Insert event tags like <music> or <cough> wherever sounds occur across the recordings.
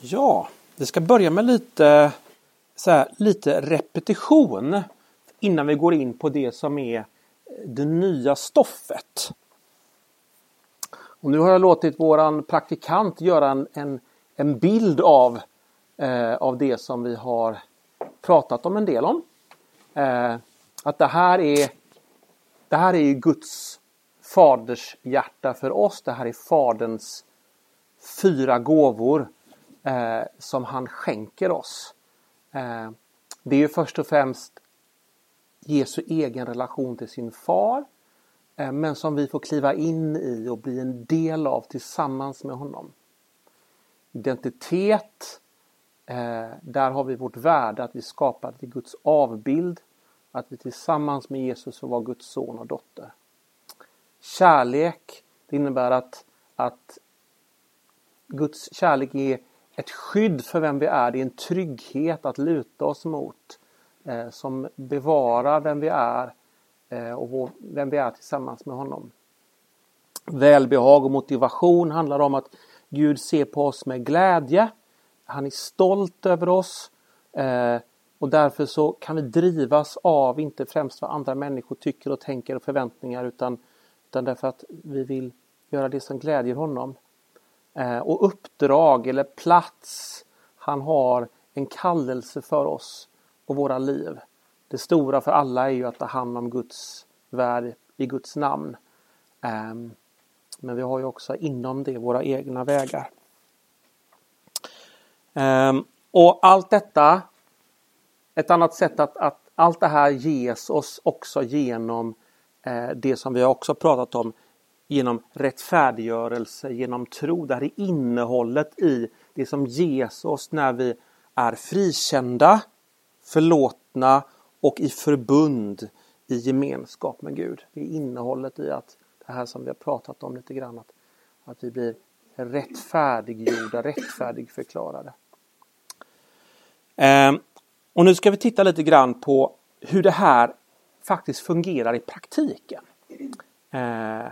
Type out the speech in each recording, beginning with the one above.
Ja, vi ska börja med lite, så här, lite repetition innan vi går in på det som är det nya stoffet. Och nu har jag låtit våran praktikant göra en, en, en bild av, eh, av det som vi har pratat om en del om. Eh, att det här är det här är Guds faders hjärta för oss. Det här är faderns fyra gåvor eh, som han skänker oss. Eh, det är ju först och främst Jesu egen relation till sin far. Eh, men som vi får kliva in i och bli en del av tillsammans med honom. Identitet. Eh, där har vi vårt värde att vi skapar till Guds avbild. Att vi tillsammans med Jesus får vara Guds son och dotter. Kärlek. Det innebär att, att Guds kärlek är ett skydd för vem vi är. Det är en trygghet att luta oss mot. Eh, som bevarar vem vi är eh, och vem vi är tillsammans med honom. Välbehag och motivation handlar om att Gud ser på oss med glädje. Han är stolt över oss. Eh, och därför så kan vi drivas av, inte främst vad andra människor tycker och tänker och förväntningar utan, utan därför att vi vill göra det som glädjer honom. Eh, och uppdrag eller plats. Han har en kallelse för oss och våra liv. Det stora för alla är ju att ta hand om Guds värld i Guds namn. Ehm, men vi har ju också inom det våra egna vägar. Ehm, och allt detta, ett annat sätt att, att allt det här ges oss också genom eh, det som vi också pratat om genom rättfärdiggörelse, genom tro. Det här är innehållet i det som ges oss när vi är frikända, förlåtna och i förbund i gemenskap med Gud. Det är innehållet i att det här som vi har pratat om lite grann, att, att vi blir rättfärdiggjorda, rättfärdigförklarade. Eh, och nu ska vi titta lite grann på hur det här faktiskt fungerar i praktiken. Eh,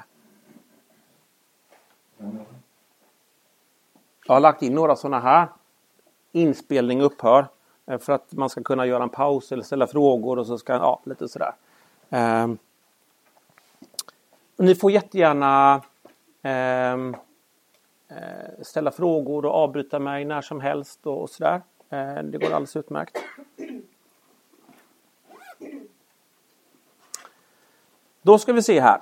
jag har lagt in några sådana här. Inspelning upphör. Eh, för att man ska kunna göra en paus eller ställa frågor och så ska, ja, lite sådär. Eh, ni får jättegärna ehm, eh, ställa frågor och avbryta mig när som helst och, och sådär. Eh, det går alldeles utmärkt. Då ska vi se här.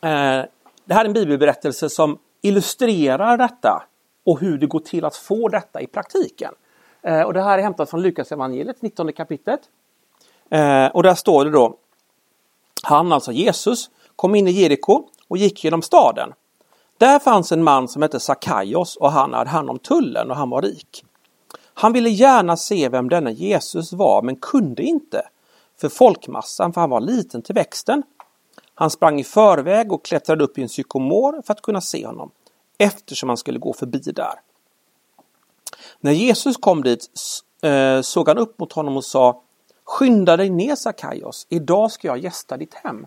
Eh, det här är en bibelberättelse som illustrerar detta och hur det går till att få detta i praktiken. Eh, och det här är hämtat från Lukas evangeliet 19 kapitlet. Eh, och där står det då Han, alltså Jesus, kom in i Jeriko och gick genom staden. Där fanns en man som hette Sakaios och han hade hand om tullen och han var rik. Han ville gärna se vem denna Jesus var men kunde inte för folkmassan för han var liten till växten. Han sprang i förväg och klättrade upp i en sykomor för att kunna se honom eftersom han skulle gå förbi där. När Jesus kom dit eh, såg han upp mot honom och sa Skynda dig ner Sakaios, idag ska jag gästa ditt hem.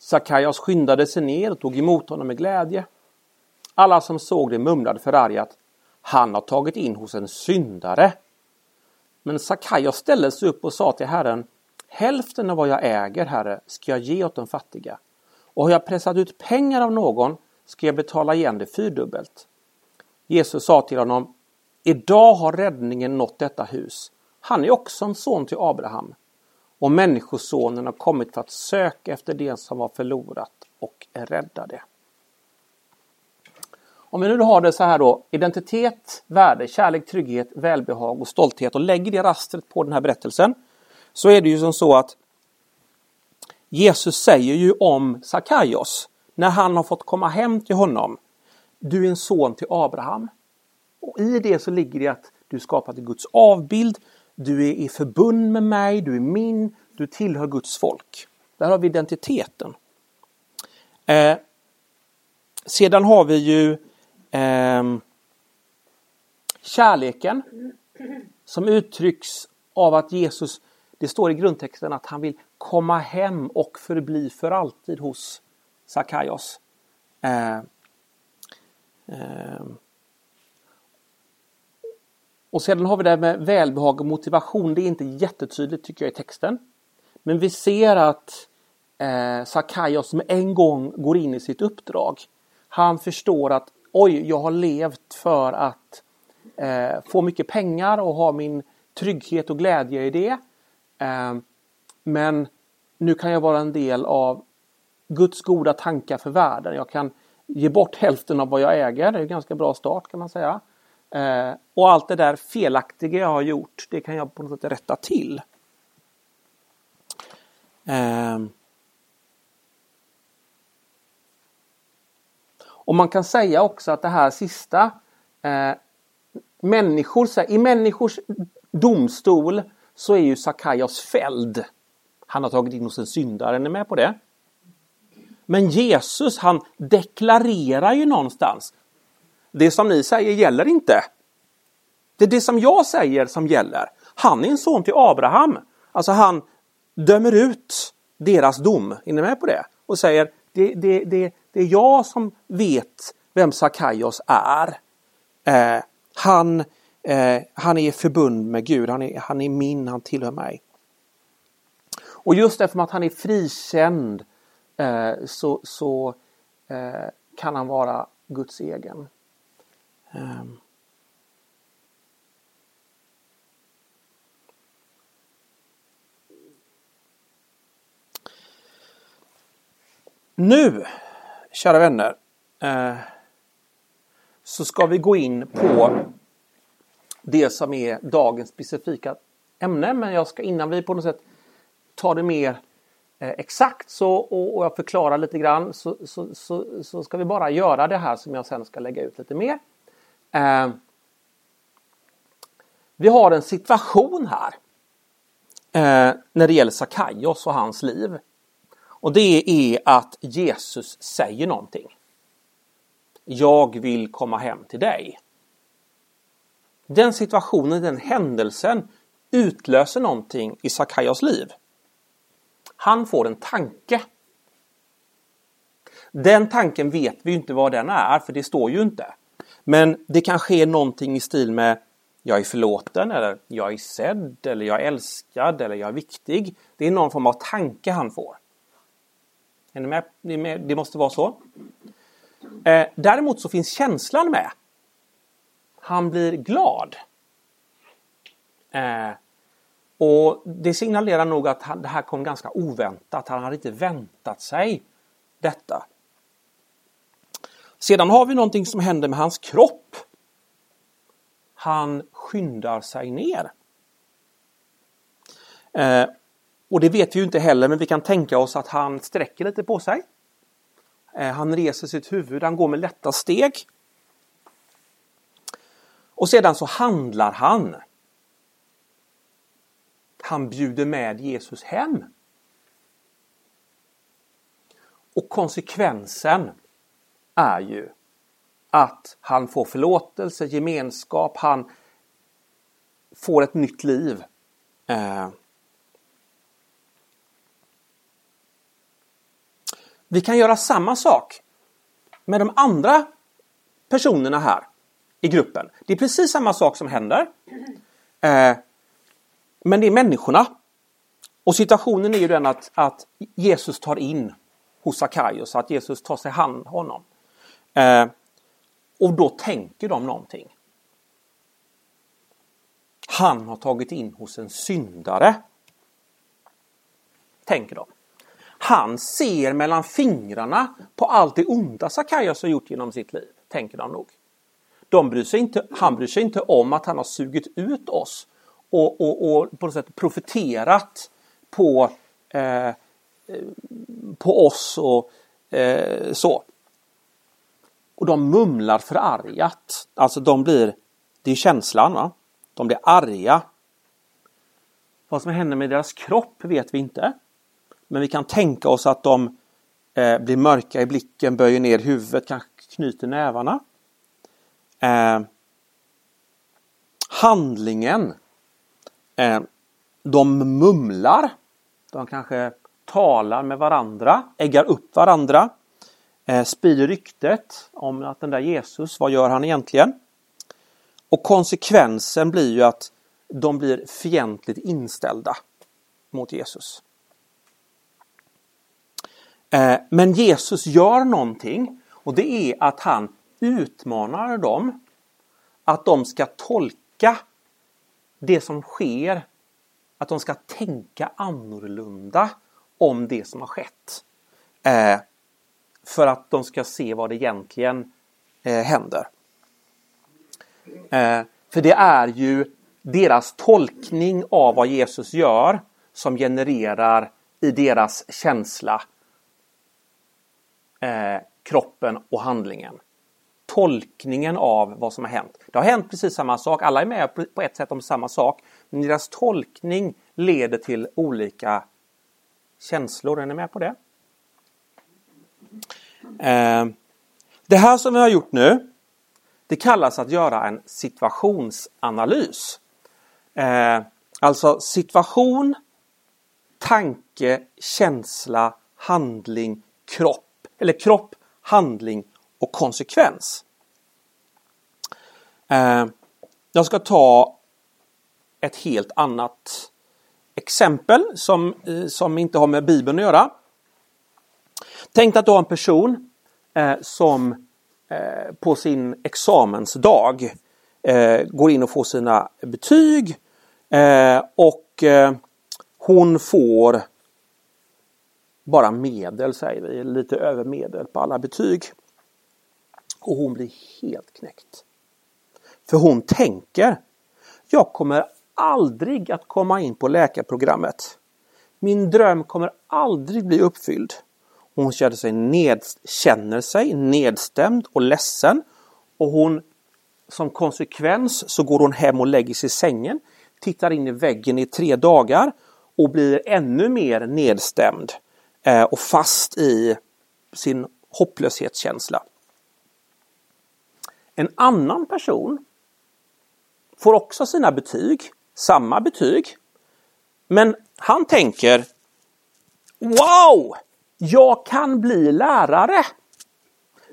Sakaios skyndade sig ner och tog emot honom med glädje. Alla som såg det mumlade förargat Han har tagit in hos en syndare. Men Sakaios ställde sig upp och sa till Herren Hälften av vad jag äger, Herre, ska jag ge åt de fattiga. Och har jag pressat ut pengar av någon ska jag betala igen det fyrdubbelt. Jesus sa till honom Idag har räddningen nått detta hus. Han är också en son till Abraham. Och Människosonen har kommit för att söka efter det som var förlorat och rädda det. Om vi nu har det så här då, identitet, värde, kärlek, trygghet, välbehag och stolthet och lägger det rastret på den här berättelsen så är det ju som så att Jesus säger ju om Sakaios när han har fått komma hem till honom. Du är en son till Abraham. Och I det så ligger det att du skapat i Guds avbild. Du är i förbund med mig, du är min, du tillhör Guds folk. Där har vi identiteten. Eh, sedan har vi ju eh, kärleken som uttrycks av att Jesus det står i grundtexten att han vill komma hem och förbli för alltid hos Sakaios. Eh, eh, och sedan har vi det här med välbehag och motivation. Det är inte jättetydligt tycker jag i texten. Men vi ser att eh, Sakaios med en gång går in i sitt uppdrag. Han förstår att oj, jag har levt för att eh, få mycket pengar och ha min trygghet och glädje i det. Eh, men nu kan jag vara en del av Guds goda tankar för världen. Jag kan ge bort hälften av vad jag äger. Det är en ganska bra start kan man säga. Eh, och allt det där felaktiga jag har gjort, det kan jag på något sätt rätta till. Eh, och man kan säga också att det här sista eh, människor, I människors domstol så är ju Sakaios fälld. Han har tagit in hos en syndare, är ni med på det? Men Jesus han deklarerar ju någonstans. Det som ni säger gäller inte. Det är det som jag säger som gäller. Han är en son till Abraham. Alltså han dömer ut deras dom. Är ni med på det? Och säger det, det, det, det är jag som vet vem Sakaios är. Eh, han, eh, han är i förbund med Gud, han är, han är min, han tillhör mig. Och just eftersom att han är frikänd eh, så, så eh, kan han vara Guds egen. Um. Nu, kära vänner, eh, så ska vi gå in på det som är dagens specifika ämne. Men jag ska innan vi på något sätt tar det mer eh, exakt så, och, och, jag förklarar lite grann så, så, så, så, ska vi bara göra det här som jag sen ska lägga ut lite mer. Eh, vi har en situation här eh, när det gäller Sakaios och hans liv. Och det är att Jesus säger någonting. Jag vill komma hem till dig. Den situationen, den händelsen utlöser någonting i Sakaios liv. Han får en tanke. Den tanken vet vi inte vad den är, för det står ju inte. Men det kan ske någonting i stil med jag är förlåten eller jag är sedd eller jag är älskad eller jag är viktig. Det är någon form av tanke han får. Är ni med? Det måste vara så. Eh, däremot så finns känslan med. Han blir glad. Eh, och Det signalerar nog att han, det här kom ganska oväntat. Han hade inte väntat sig detta. Sedan har vi någonting som händer med hans kropp. Han skyndar sig ner. Eh, och det vet vi ju inte heller, men vi kan tänka oss att han sträcker lite på sig. Eh, han reser sitt huvud, han går med lätta steg. Och sedan så handlar han. Han bjuder med Jesus hem. Och konsekvensen är ju att han får förlåtelse, gemenskap, han får ett nytt liv. Eh, Vi kan göra samma sak med de andra personerna här i gruppen. Det är precis samma sak som händer. Eh, men det är människorna. Och situationen är ju den att, att Jesus tar in hos Sackaios, att Jesus tar sig hand honom. Eh, och då tänker de någonting. Han har tagit in hos en syndare. Tänker de. Han ser mellan fingrarna på allt det onda Sackaios har gjort genom sitt liv, tänker de nog. De bryr sig inte, han bryr sig inte om att han har sugit ut oss och, och, och på något sätt profeterat på, eh, på oss och eh, så. Och de mumlar förargat. Alltså de blir, det är känslan va. De blir arga. Vad som händer med deras kropp vet vi inte. Men vi kan tänka oss att de eh, blir mörka i blicken, böjer ner huvudet, kanske knyter nävarna. Eh, handlingen. Eh, de mumlar. De kanske talar med varandra, äggar upp varandra. Eh, sprider ryktet om att den där Jesus, vad gör han egentligen? Och konsekvensen blir ju att de blir fientligt inställda mot Jesus. Eh, men Jesus gör någonting och det är att han utmanar dem att de ska tolka det som sker, att de ska tänka annorlunda om det som har skett. Eh, för att de ska se vad det egentligen eh, händer. Eh, för det är ju deras tolkning av vad Jesus gör som genererar i deras känsla eh, kroppen och handlingen. Tolkningen av vad som har hänt. Det har hänt precis samma sak, alla är med på ett sätt om samma sak. Men deras tolkning leder till olika känslor. Är ni med på det? Eh, det här som vi har gjort nu, det kallas att göra en situationsanalys. Eh, alltså situation, tanke, känsla, handling, kropp. Eller kropp, handling och konsekvens. Eh, jag ska ta ett helt annat exempel som, eh, som inte har med Bibeln att göra. Tänk att du har en person eh, som eh, på sin examensdag eh, går in och får sina betyg eh, och hon får bara medel säger vi, lite över medel på alla betyg. Och hon blir helt knäckt. För hon tänker, jag kommer aldrig att komma in på läkarprogrammet. Min dröm kommer aldrig bli uppfylld. Hon känner sig, ned, känner sig nedstämd och ledsen. Och hon som konsekvens så går hon hem och lägger sig i sängen, tittar in i väggen i tre dagar och blir ännu mer nedstämd eh, och fast i sin hopplöshetskänsla. En annan person får också sina betyg, samma betyg. Men han tänker Wow! Jag kan bli lärare.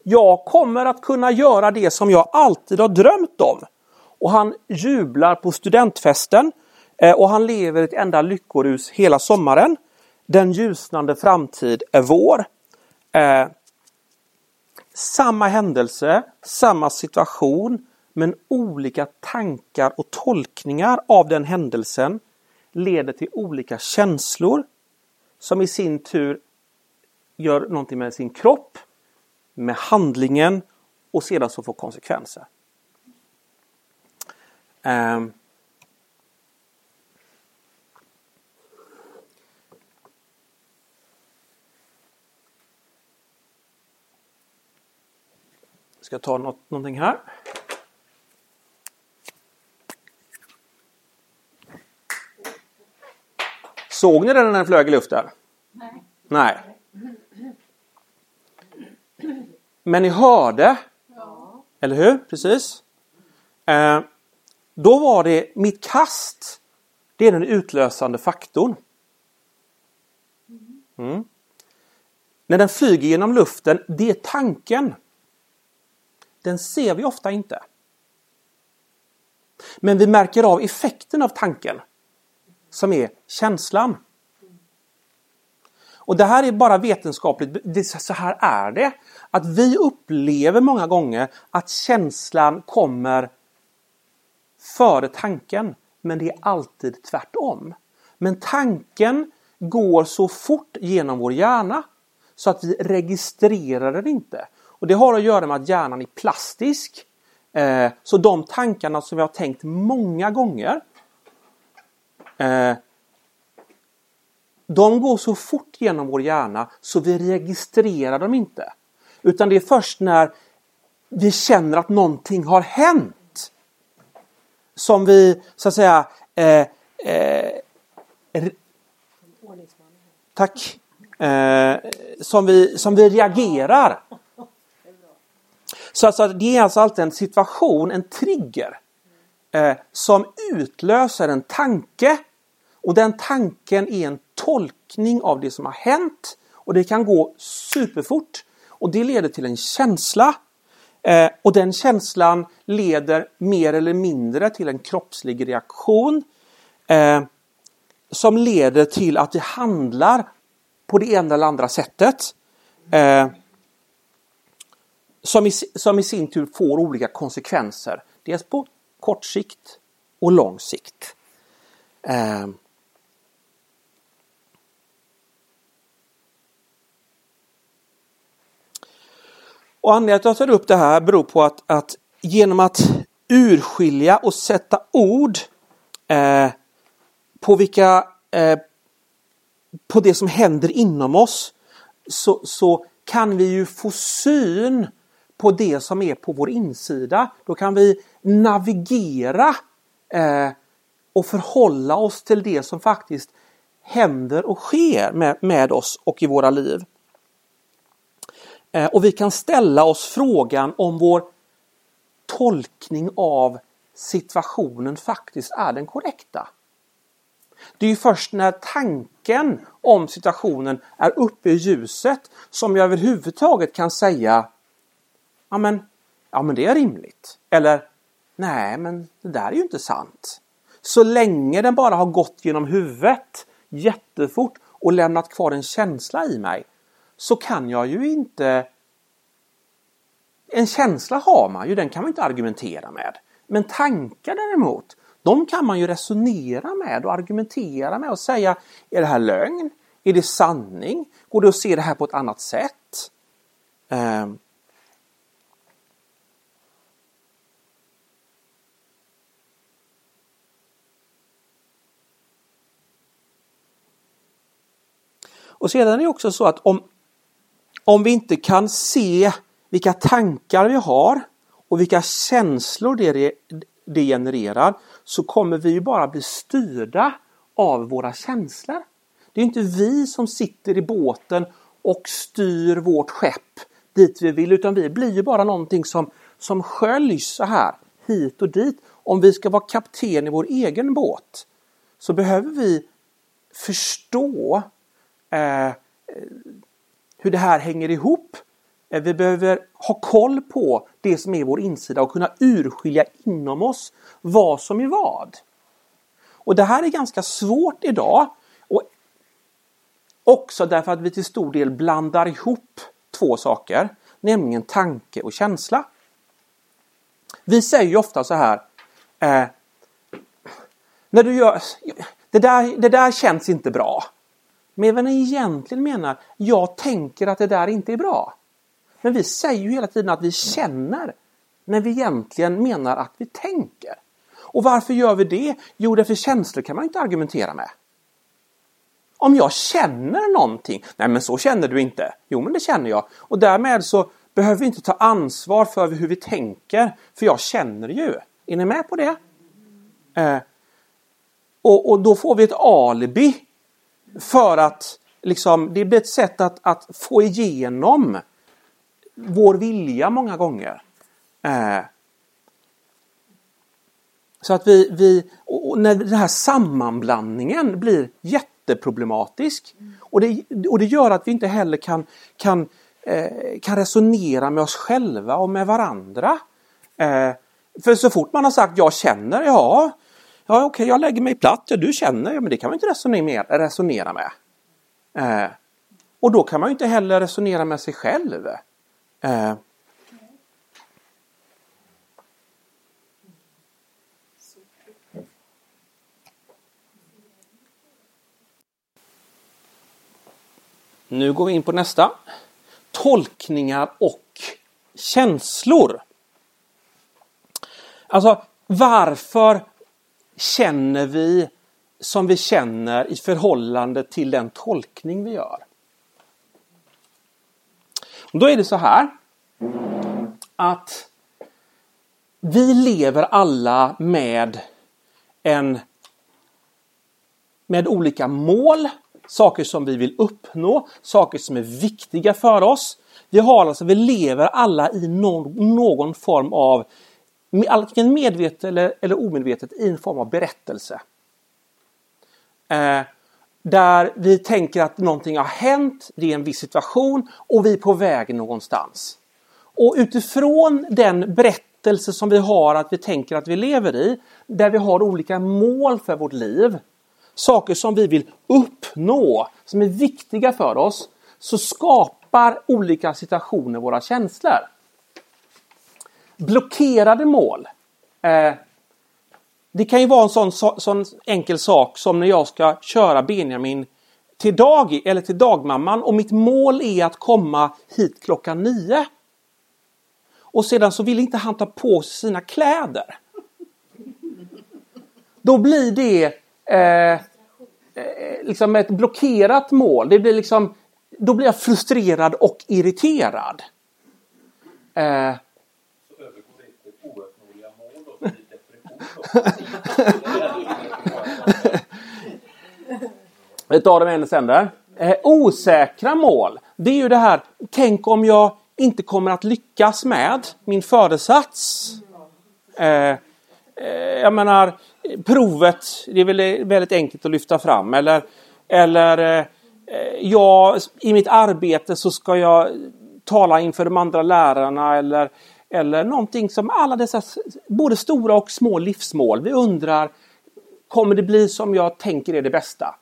Jag kommer att kunna göra det som jag alltid har drömt om. Och han jublar på studentfesten eh, och han lever ett enda lyckorus hela sommaren. Den ljusnande framtid är vår. Eh, samma händelse, samma situation, men olika tankar och tolkningar av den händelsen leder till olika känslor som i sin tur gör någonting med sin kropp, med handlingen och sedan så får konsekvenser. Um, Jag ska ta något, någonting här. Såg ni den när den flög i luften? Nej. Nej. Men ni hörde? Ja. Eller hur? Precis. Eh, då var det mitt kast. Det är den utlösande faktorn. Mm. När den flyger genom luften, det är tanken. Den ser vi ofta inte. Men vi märker av effekten av tanken. Som är känslan. Och det här är bara vetenskapligt, det, så här är det. Att vi upplever många gånger att känslan kommer före tanken. Men det är alltid tvärtom. Men tanken går så fort genom vår hjärna så att vi registrerar den inte. Och Det har att göra med att hjärnan är plastisk. Eh, så de tankarna som vi har tänkt många gånger eh, de går så fort genom vår hjärna så vi registrerar dem inte. Utan det är först när vi känner att någonting har hänt som vi så att säga eh, eh, Tack. Eh, som, vi, som vi reagerar. Så alltså, det är alltså alltid en situation, en trigger eh, som utlöser en tanke och den tanken är en tolkning av det som har hänt och det kan gå superfort och det leder till en känsla Eh, och den känslan leder mer eller mindre till en kroppslig reaktion eh, som leder till att vi handlar på det ena eller andra sättet. Eh, som, i, som i sin tur får olika konsekvenser. Dels på kort sikt och lång sikt. Eh, Och anledningen till att jag tar upp det här beror på att, att genom att urskilja och sätta ord eh, på vilka eh, på det som händer inom oss så, så kan vi ju få syn på det som är på vår insida. Då kan vi navigera eh, och förhålla oss till det som faktiskt händer och sker med, med oss och i våra liv. Eh, och vi kan ställa oss frågan om vår tolkning av situationen faktiskt är den korrekta. Det är ju först när tanken om situationen är uppe i ljuset som jag överhuvudtaget kan säga ja men, ja men det är rimligt. Eller nej men det där är ju inte sant. Så länge den bara har gått genom huvudet jättefort och lämnat kvar en känsla i mig så kan jag ju inte... En känsla har man ju, den kan man inte argumentera med. Men tankar däremot, de kan man ju resonera med och argumentera med och säga Är det här lögn? Är det sanning? Går det att se det här på ett annat sätt? Um. Och sedan är det också så att om, om vi inte kan se vilka tankar vi har och vilka känslor det, det genererar så kommer vi bara bli styrda av våra känslor. Det är inte vi som sitter i båten och styr vårt skepp dit vi vill utan vi blir ju bara någonting som, som sköljs så här hit och dit. Om vi ska vara kapten i vår egen båt så behöver vi förstå eh, hur det här hänger ihop. Eh, vi behöver ha koll på det som är vår insida och kunna urskilja inom oss vad som är vad. Och det här är ganska svårt idag. Och också därför att vi till stor del blandar ihop två saker, nämligen tanke och känsla. Vi säger ju ofta så här eh, när du gör, det, där, det där känns inte bra. Men vad den egentligen menar, jag tänker att det där inte är bra. Men vi säger ju hela tiden att vi känner när vi egentligen menar att vi tänker. Och varför gör vi det? Jo, därför känslor kan man inte argumentera med. Om jag känner någonting, nej men så känner du inte. Jo, men det känner jag. Och därmed så behöver vi inte ta ansvar för hur vi tänker, för jag känner ju. Är ni med på det? Eh, och, och då får vi ett alibi för att liksom, det blir ett sätt att, att få igenom vår vilja många gånger. Eh, så att vi, vi och när den här sammanblandningen blir jätteproblematisk och det, och det gör att vi inte heller kan, kan, eh, kan resonera med oss själva och med varandra. Eh, för så fort man har sagt jag känner, ja, ja okej okay, jag lägger mig platt, ja, du känner, ja, men det kan man inte resonera med. Eh, och då kan man inte heller resonera med sig själv. Eh, Nu går vi in på nästa. Tolkningar och känslor. Alltså varför känner vi som vi känner i förhållande till den tolkning vi gör? Då är det så här att vi lever alla med en med olika mål, saker som vi vill uppnå, saker som är viktiga för oss. Vi har alltså, vi lever alla i någon, någon form av, antingen medvetet eller, eller omedvetet, i en form av berättelse. Eh, där vi tänker att någonting har hänt, det är en viss situation och vi är på väg någonstans. Och utifrån den berättelse som vi har att vi tänker att vi lever i, där vi har olika mål för vårt liv, saker som vi vill uppnå, som är viktiga för oss, så skapar olika situationer våra känslor. Blockerade mål. Eh, det kan ju vara en sån, sån enkel sak som när jag ska köra Benjamin till dag eller till dagmamman och mitt mål är att komma hit klockan nio. Och sedan så vill inte han ta på sig sina kläder. Då blir det eh, eh liksom ett blockerat mål. Det blir liksom, då blir jag frustrerad och irriterad. Eh, Vi tar dem en sänder. Eh, osäkra mål. Det är ju det här, tänk om jag inte kommer att lyckas med min föresats. Eh, eh, jag menar, provet, det är väl väldigt enkelt att lyfta fram. Eller, eller eh, jag, i mitt arbete så ska jag tala inför de andra lärarna eller, eller någonting som alla dessa både stora och små livsmål. Vi undrar, kommer det bli som jag tänker är det bästa?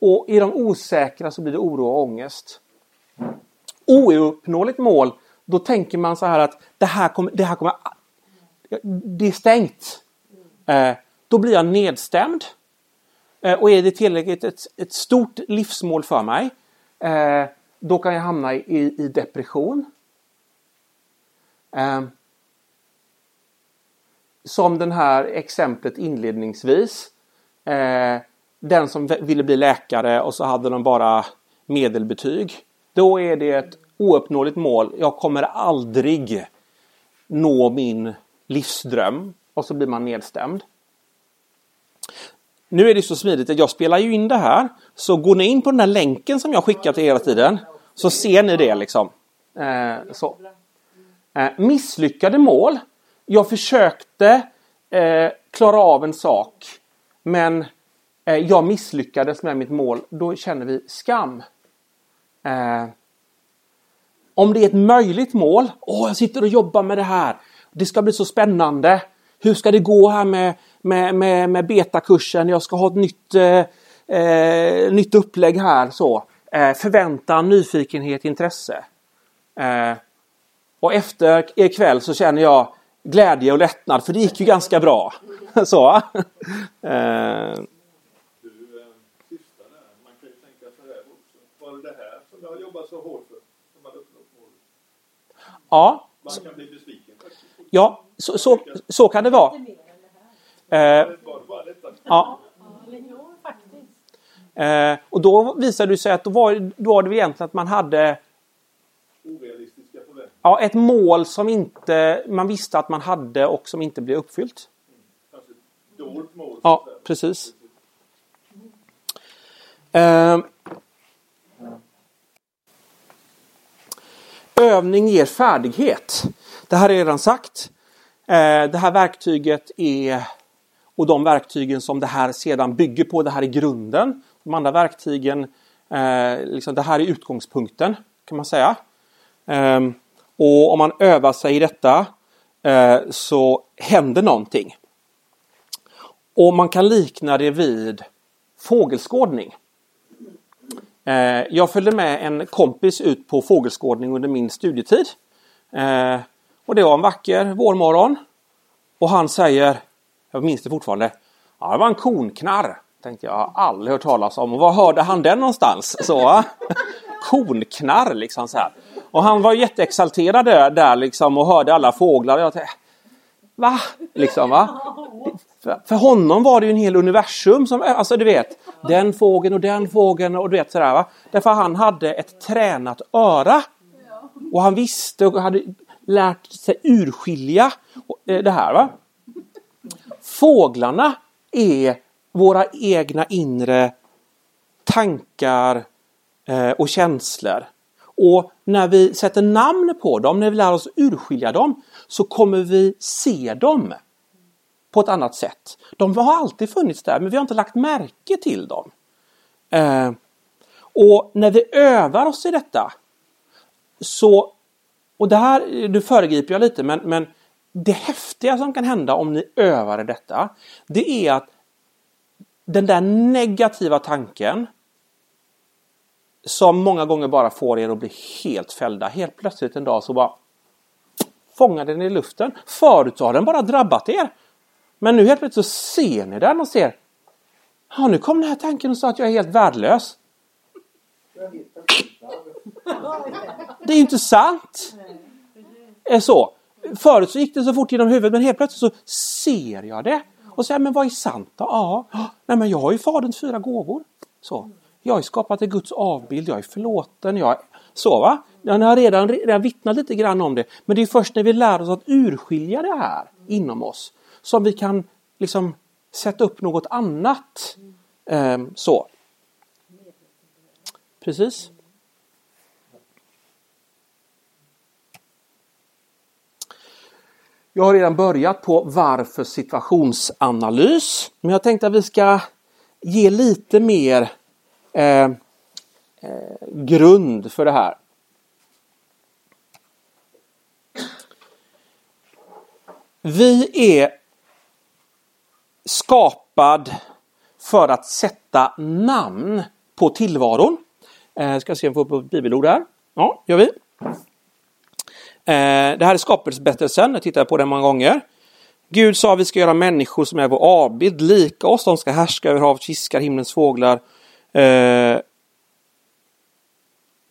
Och i de osäkra så blir det oro och ångest. Ouppnåeligt mål, då tänker man så här att det här kommer, det här kommer det är stängt. Eh, då blir jag nedstämd. Eh, och är det tillräckligt ett, ett stort livsmål för mig, eh, då kan jag hamna i, i depression. Eh, som den här exemplet inledningsvis. Eh, den som ville bli läkare och så hade de bara medelbetyg. Då är det ett ouppnåeligt mål. Jag kommer aldrig nå min livsdröm. Och så blir man nedstämd. Nu är det så smidigt att jag spelar ju in det här. Så går ni in på den där länken som jag skickar till er hela tiden. Så ser ni det liksom. Eh, så. Eh, misslyckade mål. Jag försökte eh, klara av en sak. Men Eh, jag misslyckades med mitt mål, då känner vi skam. Eh, om det är ett möjligt mål, åh jag sitter och jobbar med det här, det ska bli så spännande. Hur ska det gå här med, med, med, med betakursen? Jag ska ha ett nytt, eh, eh nytt upplägg här. så. Eh, förväntan, nyfikenhet, intresse. Eh, och efter ikväll så känner jag glädje och lättnad för det gick ju ganska bra. <laughs> så. Eh, så hårt för som man uppnått målet. Ja. Man kan bli besviken. Ja, så, så, så kan det vara. Eh, ja. Eh, och då visade det sig att då var, då var det egentligen att man hade Ja, ett mål som inte man visste att man hade och som inte blev uppfyllt. Mm. Ja, precis. Eh, Övning ger färdighet. Det här är redan sagt. Eh, det här verktyget är och de verktygen som det här sedan bygger på, det här är grunden. De andra verktygen, eh, liksom, det här är utgångspunkten kan man säga. Och om man övar sig i detta eh, så händer någonting. Och man kan likna det vid fågelskådning. Eh, jag följde med en kompis ut på fågelskådning under min studietid. Eh, och det var en vacker vårmorgon. Och han säger, jag minns det fortfarande, ja, det var en konknarr. Tänkte jag, har aldrig hört talas om. Och var hörde han den någonstans? Så, <laughs> konknarr liksom så här. Och han var jätteexalterad där, där liksom och hörde alla fåglar. Och jag tänkte, va? Liksom va? För, honom var det ju en hel universum som, alltså du vet, den fågeln och den fågeln och du vet sådär va. Därför han hade ett tränat öra. Och han visste och hade lärt sig urskilja eh, det här va. Fåglarna är våra egna inre tankar eh, och känslor. Och när vi sätter namn på dem, när vi lär oss urskilja dem, så kommer vi se dem på ett annat sätt. De har alltid funnits där men vi har inte lagt märke till dem. Eh, och när vi övar oss i detta så och det här, nu föregriper jag lite, men, men det häftiga som kan hända om ni övar i detta, det är att den där negativa tanken som många gånger bara får er att bli helt fällda. Helt plötsligt en dag så bara fångar den i luften. Förut så har den bara drabbat er. Men nu helt plötsligt så ser ni den och ser Ja, nu kom den här tanken och sa att jag är helt värdelös. Det är ju inte sant. Är så. Förut så gick det så fort genom huvudet men helt plötsligt så ser jag det. Och säger, men vad är sant då? Ja, nej men jag har ju Faderns fyra gåvor. Så. Jag är skapad i Guds avbild, jag är förlåten. Jag är... Så va? Jag har redan, redan vittnat lite grann om det. Men det är först när vi lär oss att urskilja det här inom oss som vi kan liksom sätta upp något annat. Ehm, så. Precis. Jag har redan börjat på varför situationsanalys. Men jag tänkte att vi ska ge lite mer Eh, eh, grund för det här. Vi är skapad för att sätta namn på tillvaron. Eh, ska se om vi får upp ett bibelord här. Ja, gör vi. Eh, det här är skapelseberättelsen, jag tittar på den många gånger. Gud sa vi ska göra människor som är vår avbild, lika oss, de ska härska över hav, fiskar, himlens fåglar eh,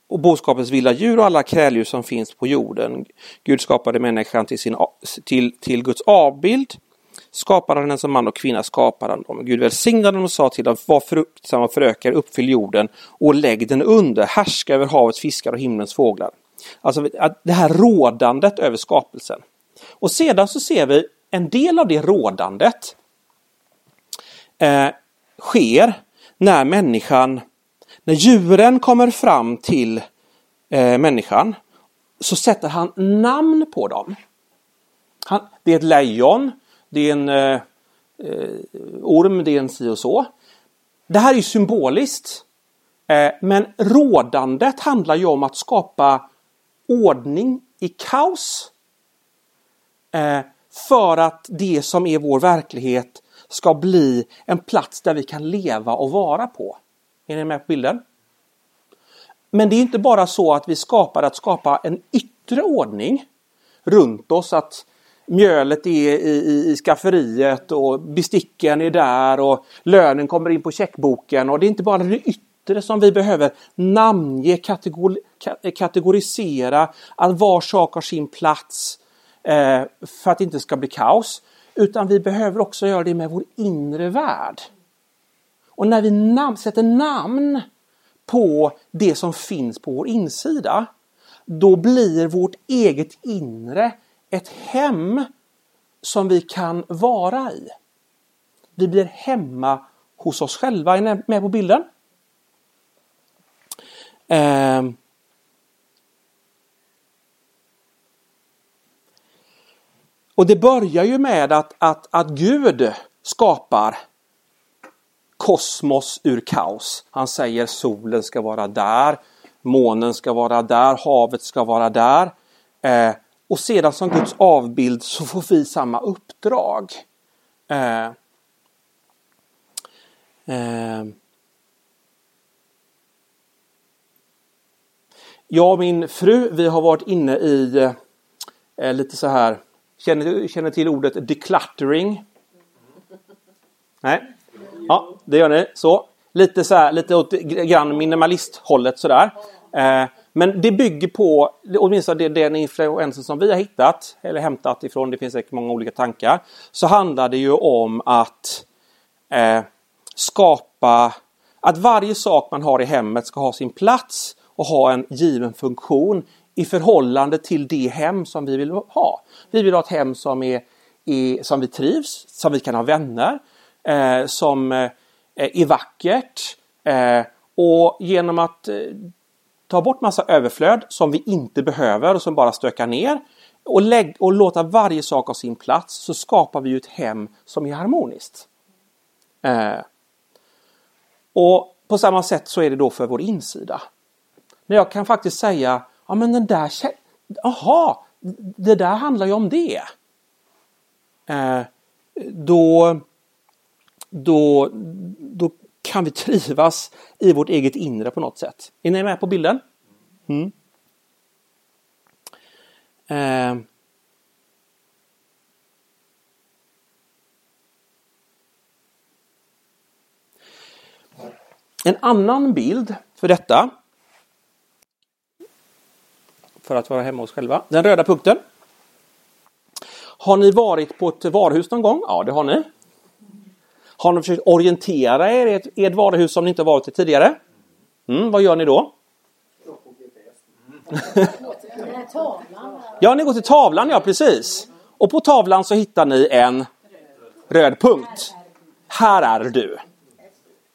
och boskapens vilda djur och alla kräldjur som finns på jorden. Gud skapade människan till, sin, till, till Guds avbild. Skapade han den som man och kvinna skapade han dem. Gud välsignade dem och sa till dem, var fruktsamma och förökar, uppfyll jorden och lägg den under, härska över havets fiskar och himlens fåglar. Alltså det här rådandet över skapelsen. Och sedan så ser vi en del av det rådandet eh, sker när människan, när djuren kommer fram till eh, människan så sätter han namn på dem. Han, det är ett lejon, det är en eh, eh orm, det är en si och så. Det här är symboliskt. Eh, men rådandet handlar ju om att skapa ordning i kaos. Eh, för att det som är vår verklighet ska bli en plats där vi kan leva och vara på. Är ni med på bilden? Men det är inte bara så att vi skapar att skapa en yttre ordning runt oss, att mjölet är i, i, i skafferiet och besticken är där och lönen kommer in på checkboken och det är inte bara det yttre som vi behöver namnge, kategori, kategorisera, att var sak har sin plats eh, för att det inte ska bli kaos. Utan vi behöver också göra det med vår inre värld. Och när vi nam sätter namn på det som finns på vår insida, då blir vårt eget inre ett hem som vi kan vara i. Vi blir hemma hos oss själva. Är ni med på bilden? Eh, Och det börjar ju med att, att, att Gud skapar kosmos ur kaos. Han säger solen ska vara där, månen ska vara där, havet ska vara där. Eh, och sedan som Guds avbild så får vi samma uppdrag. Eh, eh, jag och min fru, vi har varit inne i eh, lite så här Känner, känner till ordet decluttering? Nej? Ja, det gör ni. Så. Lite så här, lite åt grann minimalisthållet sådär. Eh, men det bygger på, åtminstone den influensen som vi har hittat, eller hämtat ifrån, det finns säkert många olika tankar, så handlar det ju om att eh, skapa, att varje sak man har i hemmet ska ha sin plats och ha en given funktion i förhållande till det hem som vi vill ha. Vi vill ha ett hem som, är, är som vi trivs, som vi kan ha vänner, eh, som eh, är vackert eh, och genom att eh, ta bort massa överflöd som vi inte behöver och som bara stökar ner och, lägg, och låta varje sak ha sin plats så skapar vi ett hem som är harmoniskt. Eh, och på samma sätt så är det då för vår insida. Men jag kan faktiskt säga ja men den där, aha, det där handlar ju om det. Eh, då, då, då kan vi trivas i vårt eget inre på något sätt. Är ni med på bilden? Mm. Eh, En annan bild för detta för att vara hemma hos själva. Den röda punkten. Har ni varit på ett varuhus någon gång? Ja, det har ni. Har ni försökt orientera er i ett, i ett varuhus som ni inte varit i tidigare? Mm, vad gör ni då? <laughs> ja, ni går till tavlan, ja precis. Och på tavlan så hittar ni en röd punkt. Här är du.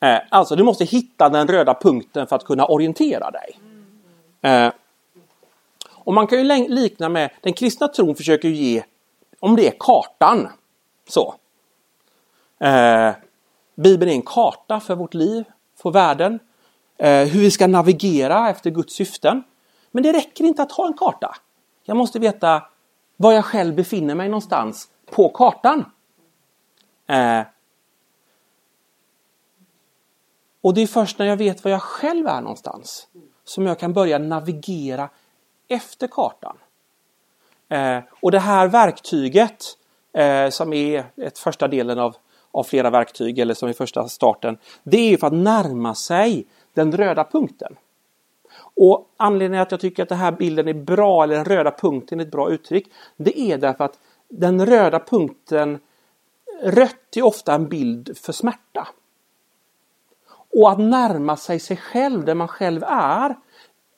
Eh, alltså, du måste hitta den röda punkten för att kunna orientera dig. Och man kan ju likna med, den kristna tron försöker ge, om det är kartan, så. Eh, Bibeln är en karta för vårt liv, för världen, eh, hur vi ska navigera efter Guds syften. Men det räcker inte att ha en karta. Jag måste veta var jag själv befinner mig någonstans på kartan. Eh, och det är först när jag vet var jag själv är någonstans som jag kan börja navigera efter kartan. Eh, och det här verktyget eh, som är ett första delen av, av flera verktyg eller som är första starten. Det är för att närma sig den röda punkten. Och anledningen att jag tycker att den här bilden är bra, eller den röda punkten är ett bra uttryck, det är därför att den röda punkten, rött är ofta en bild för smärta. Och att närma sig sig själv där man själv är.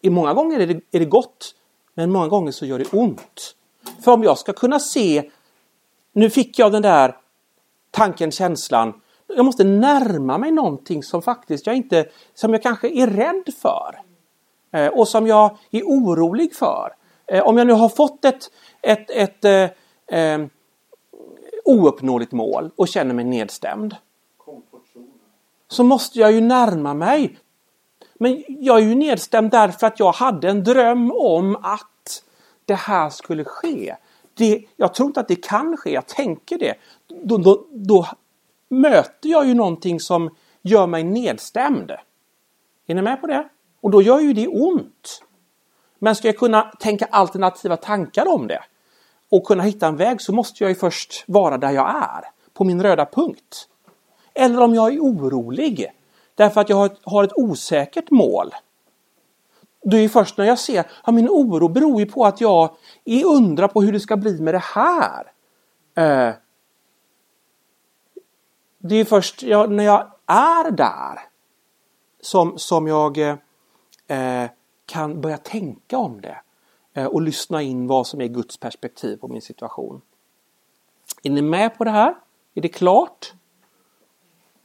I många gånger är det, är det gott, men många gånger så gör det ont. För om jag ska kunna se, nu fick jag den där tanken, känslan, jag måste närma mig någonting som faktiskt jag inte, som jag kanske är rädd för. Eh, och som jag är orolig för. Eh, om jag nu har fått ett, ett, ett eh, eh ouppnåeligt mål och känner mig nedstämd så måste jag ju närma mig. Men jag är ju nedstämd därför att jag hade en dröm om att det här skulle ske. Det, jag tror inte att det kan ske, jag tänker det. Då, då, då möter jag ju någonting som gör mig nedstämd. Är ni med på det? Och då gör ju det ont. Men ska jag kunna tänka alternativa tankar om det och kunna hitta en väg så måste jag ju först vara där jag är, på min röda punkt. Eller om jag är orolig därför att jag har ett, har ett osäkert mål. Det är först när jag ser att ja, min oro beror ju på att jag är undrar på hur det ska bli med det här. Eh, det är först jag, när jag är där som, som jag eh, kan börja tänka om det eh, och lyssna in vad som är Guds perspektiv på min situation. Är ni med på det här? Är det klart?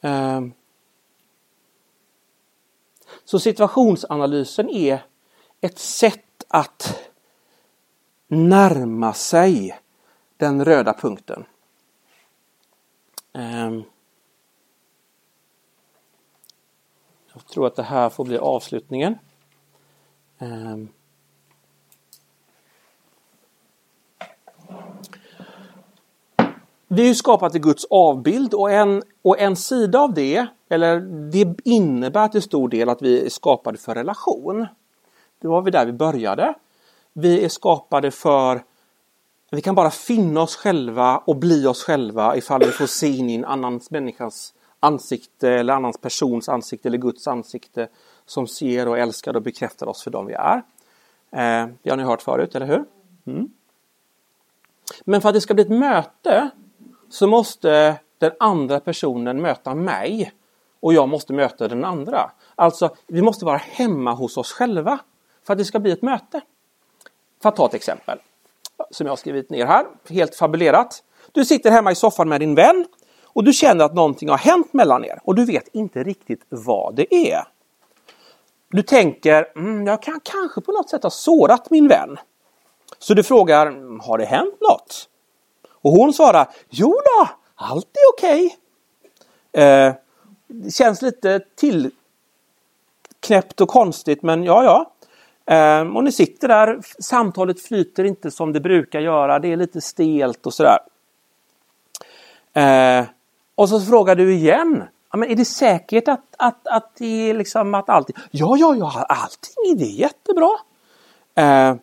Ehm. Så situationsanalysen är ett sätt att närma sig den röda punkten. Ehm. Jag tror att det här får bli avslutningen. Ehm. Vi är ju skapade i Guds avbild och en, och en sida av det, eller det innebär till stor del att vi är skapade för relation. Det var vi där vi började. Vi är skapade för vi kan bara finna oss själva och bli oss själva ifall vi får se in i en annan människas ansikte eller annan persons ansikte eller Guds ansikte som ser och älskar och bekräftar oss för dem vi är. Eh, det har ni hört förut, eller hur? Mm. Men för att det ska bli ett möte så måste den andra personen möta mig och jag måste möta den andra. Alltså, vi måste vara hemma hos oss själva för att det ska bli ett möte. För att ta ett exempel som jag har skrivit ner här, helt fabulerat. Du sitter hemma i soffan med din vän och du känner att någonting har hänt mellan er och du vet inte riktigt vad det är. Du tänker, mm, jag kan kanske på något sätt ha sårat min vän. Så du frågar, har det hänt något? Och hon svarar, jo då, allt är okej. Okay. Eh, det känns lite tillknäppt och konstigt men ja, ja. Eh, och ni sitter där, samtalet flyter inte som det brukar göra, det är lite stelt och sådär. Eh, och så frågar du igen, ja, men är det säkert att, att, att det är liksom att allting, ja, ja, ja, allting det är jättebra. Eh,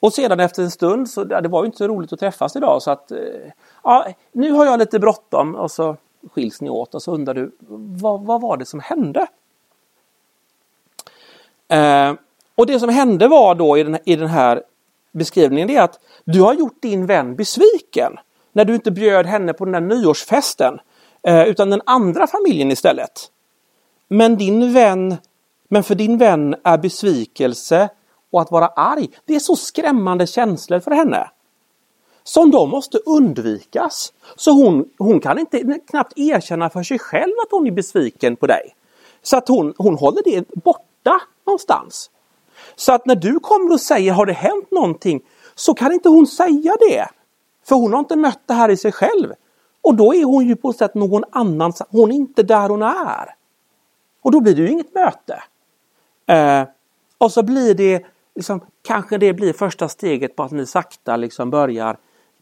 och sedan efter en stund, så det var ju inte så roligt att träffas idag så att eh, ja, nu har jag lite bråttom och så skiljs ni åt och så undrar du vad, vad var det som hände? Eh, och det som hände var då i den, i den här beskrivningen det är att du har gjort din vän besviken när du inte bjöd henne på den där nyårsfesten eh, utan den andra familjen istället. Men din vän, men för din vän är besvikelse och att vara arg, det är så skrämmande känslor för henne. Som då måste undvikas. Så hon, hon kan inte knappt erkänna för sig själv att hon är besviken på dig. Så att hon, hon håller det borta någonstans. Så att när du kommer och säger har det hänt någonting så kan inte hon säga det. För hon har inte mött det här i sig själv. Och då är hon ju på sätt någon annan. Hon är inte där hon är. Och då blir det ju inget möte. Eh, och så blir det liksom, kanske det blir första steget på att ni sakta liksom börjar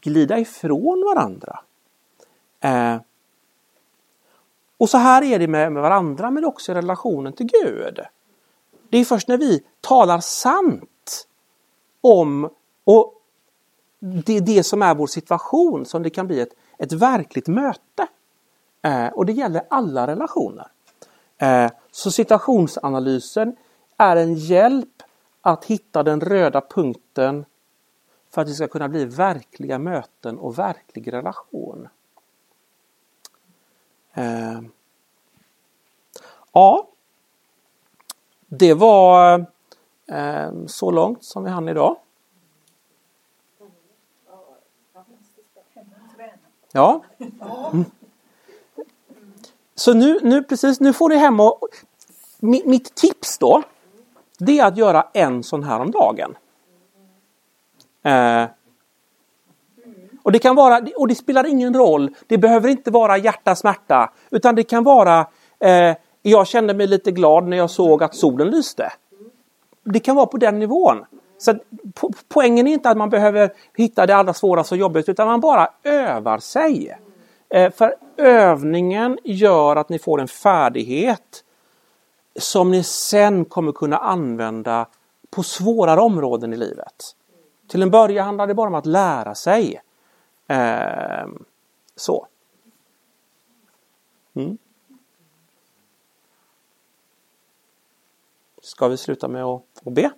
glida ifrån varandra. Eh, och så här är det med, med varandra men också i relationen till Gud. Det är först när vi talar sant om och det, det som är vår situation som det kan bli ett, ett verkligt möte. Eh, och det gäller alla relationer. Eh, så situationsanalysen är en hjälp att hitta den röda punkten för att det ska kunna bli verkliga möten och verklig relation. Eh, ja, det var eh, så långt som vi hann idag. Ja. Mm. Så nu, nu, precis, nu får ni hem och mitt tips då det är att göra en sån här om dagen. Eh, och det kan vara, och det spelar ingen roll, det behöver inte vara hjärta smärta utan det kan vara eh, jag kände mig lite glad när jag såg att solen lyste. Det kan vara på den nivån. Så po poängen är inte att man behöver hitta det allra svåraste och jobbigaste, utan man bara övar sig. Eh, för övningen gör att ni får en färdighet som ni sen kommer kunna använda på svårare områden i livet. Till en början handlar det bara om att lära sig. Eh, så. Mm. Ska vi sluta med att, att be?